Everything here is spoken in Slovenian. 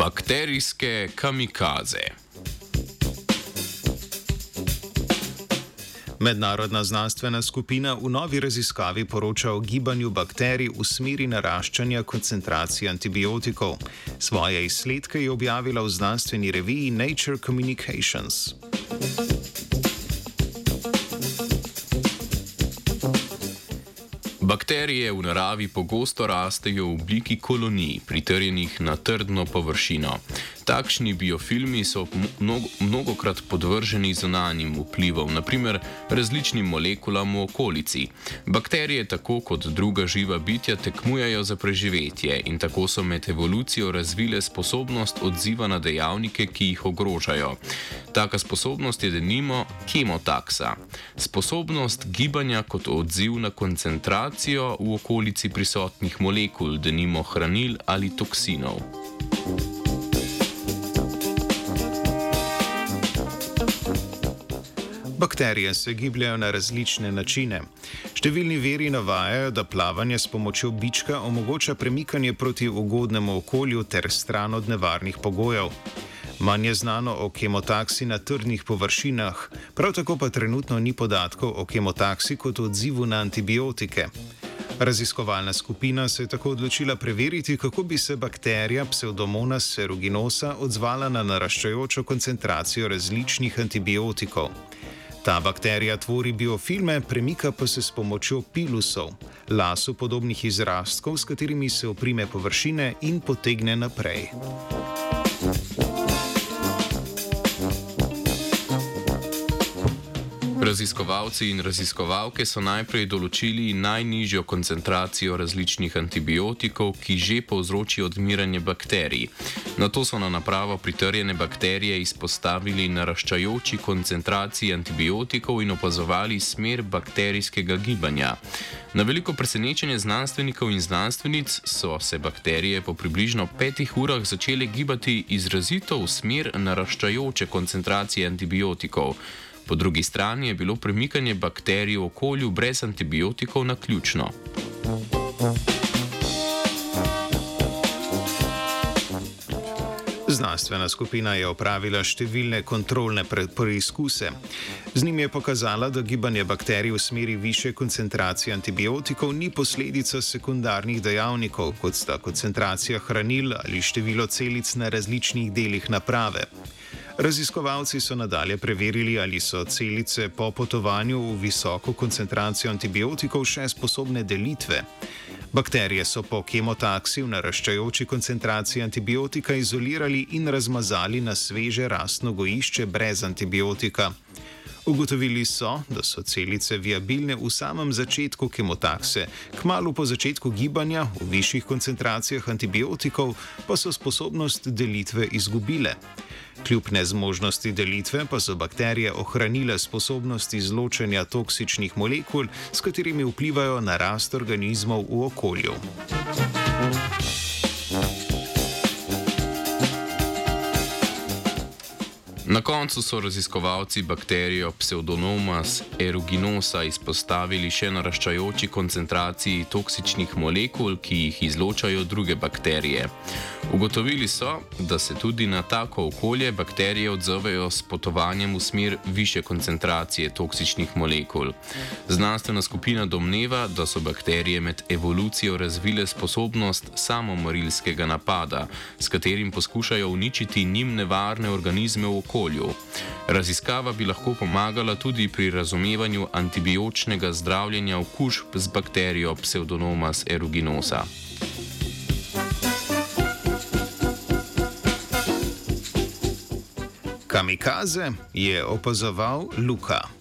Bakterijske kamikaze. Mednarodna znanstvena skupina v novi raziskavi poroča o gibanju bakterij v smeri naraščanja koncentracije antibiotikov. Svoje izsledke je objavila v znanstveni reviji Nature Communications. Bakterije v naravi pogosto rastejo v obliki kolonij, pritrjenih na trdno površino. Takšni biofilmi so mnogo, mnogokrat podvrženi zunanjim vplivom, naprimer različnim molekulam v okolici. Bakterije, tako kot druga živa bitja, tekmujejo za preživetje in tako so med evolucijo razvile sposobnost odziva na dejavnike, ki jih ogrožajo. Taka sposobnost je denimo kemotaksa, sposobnost gibanja kot odziv na koncentracijo v okolici prisotnih molekul, denimo hranil ali toksinov. Bakterije se gibljajo na različne načine. Številni veri navajajo, da plavanje s pomočjo bička omogoča premikanje proti ugodnemu okolju ter stran od nevarnih pogojev. Manj je znano o kemotaksi na trdnih površinah, prav tako pa trenutno ni podatkov o kemotaksi kot odzivu na antibiotike. Raziskovalna skupina se je tako odločila preveriti, kako bi se bakterija Pseudomonas aeruginosa odzvala na naraščajočo koncentracijo različnih antibiotikov. Ta bakterija tvori biofilme, premika pa se s pomočjo pilusov, lasu podobnih izrastkov, s katerimi se oprime površine in potegne naprej. Raziskovalci in raziskovalke so najprej določili najnižjo koncentracijo različnih antibiotikov, ki že povzročijo odmiranje bakterij. Na to so na napravo pritrjene bakterije izpostavili naraščajoči koncentraciji antibiotikov in opazovali smer bakterijskega gibanja. Na veliko presenečenje znanstvenikov in znanstvenic so se bakterije po približno petih urah začele gibati izrazito v smer naraščajoče koncentracije antibiotikov. Po drugi strani je bilo premikanje bakterij v okolju brez antibiotikov na ključno. Znanstvena skupina je opravila številne kontrolne preizkuse. Z njimi je pokazala, da gibanje bakterij v smeri više koncentracije antibiotikov ni posledica sekundarnih dejavnikov, kot sta koncentracija hranil ali število celic na različnih delih naprave. Raziskovalci so nadalje preverili, ali so celice po potovanju v visoko koncentracijo antibiotikov še sposobne delitve. Bakterije so po kemotaksi v naraščajoči koncentraciji antibiotika izolirali in razmazali na sveže rastno gojišče brez antibiotika. Ugotovili so, da so celice viabilne v samem začetku kemotakse, kmalo po začetku gibanja v višjih koncentracijah antibiotikov pa so sposobnost delitve izgubile. Kljub nezmožnosti delitve pa so bakterije ohranile sposobnost izločanja toksičnih molekul, s katerimi vplivajo na rast organizmov v okolju. Na koncu so raziskovalci bakterijo Pseudomonas aeruginosa izpostavili še naraščajoči koncentraciji toksičnih molekul, ki jih izločajo druge bakterije. Ugotovili so, da se tudi na tako okolje bakterije odzovejo s potovanjem v smer više koncentracije toksičnih molekul. Znanstvena skupina domneva, da so bakterije med evolucijo razvile sposobnost samomorilskega napada, s katerim poskušajo uničiti njim nevarne organizme v okolju okolju. Raziskava bi lahko pomagala tudi pri razumevanju antibiotičnega zdravljenja okužb z bakterijo Pseudomonas aeruginosa. Kamikaze je opazoval Luka.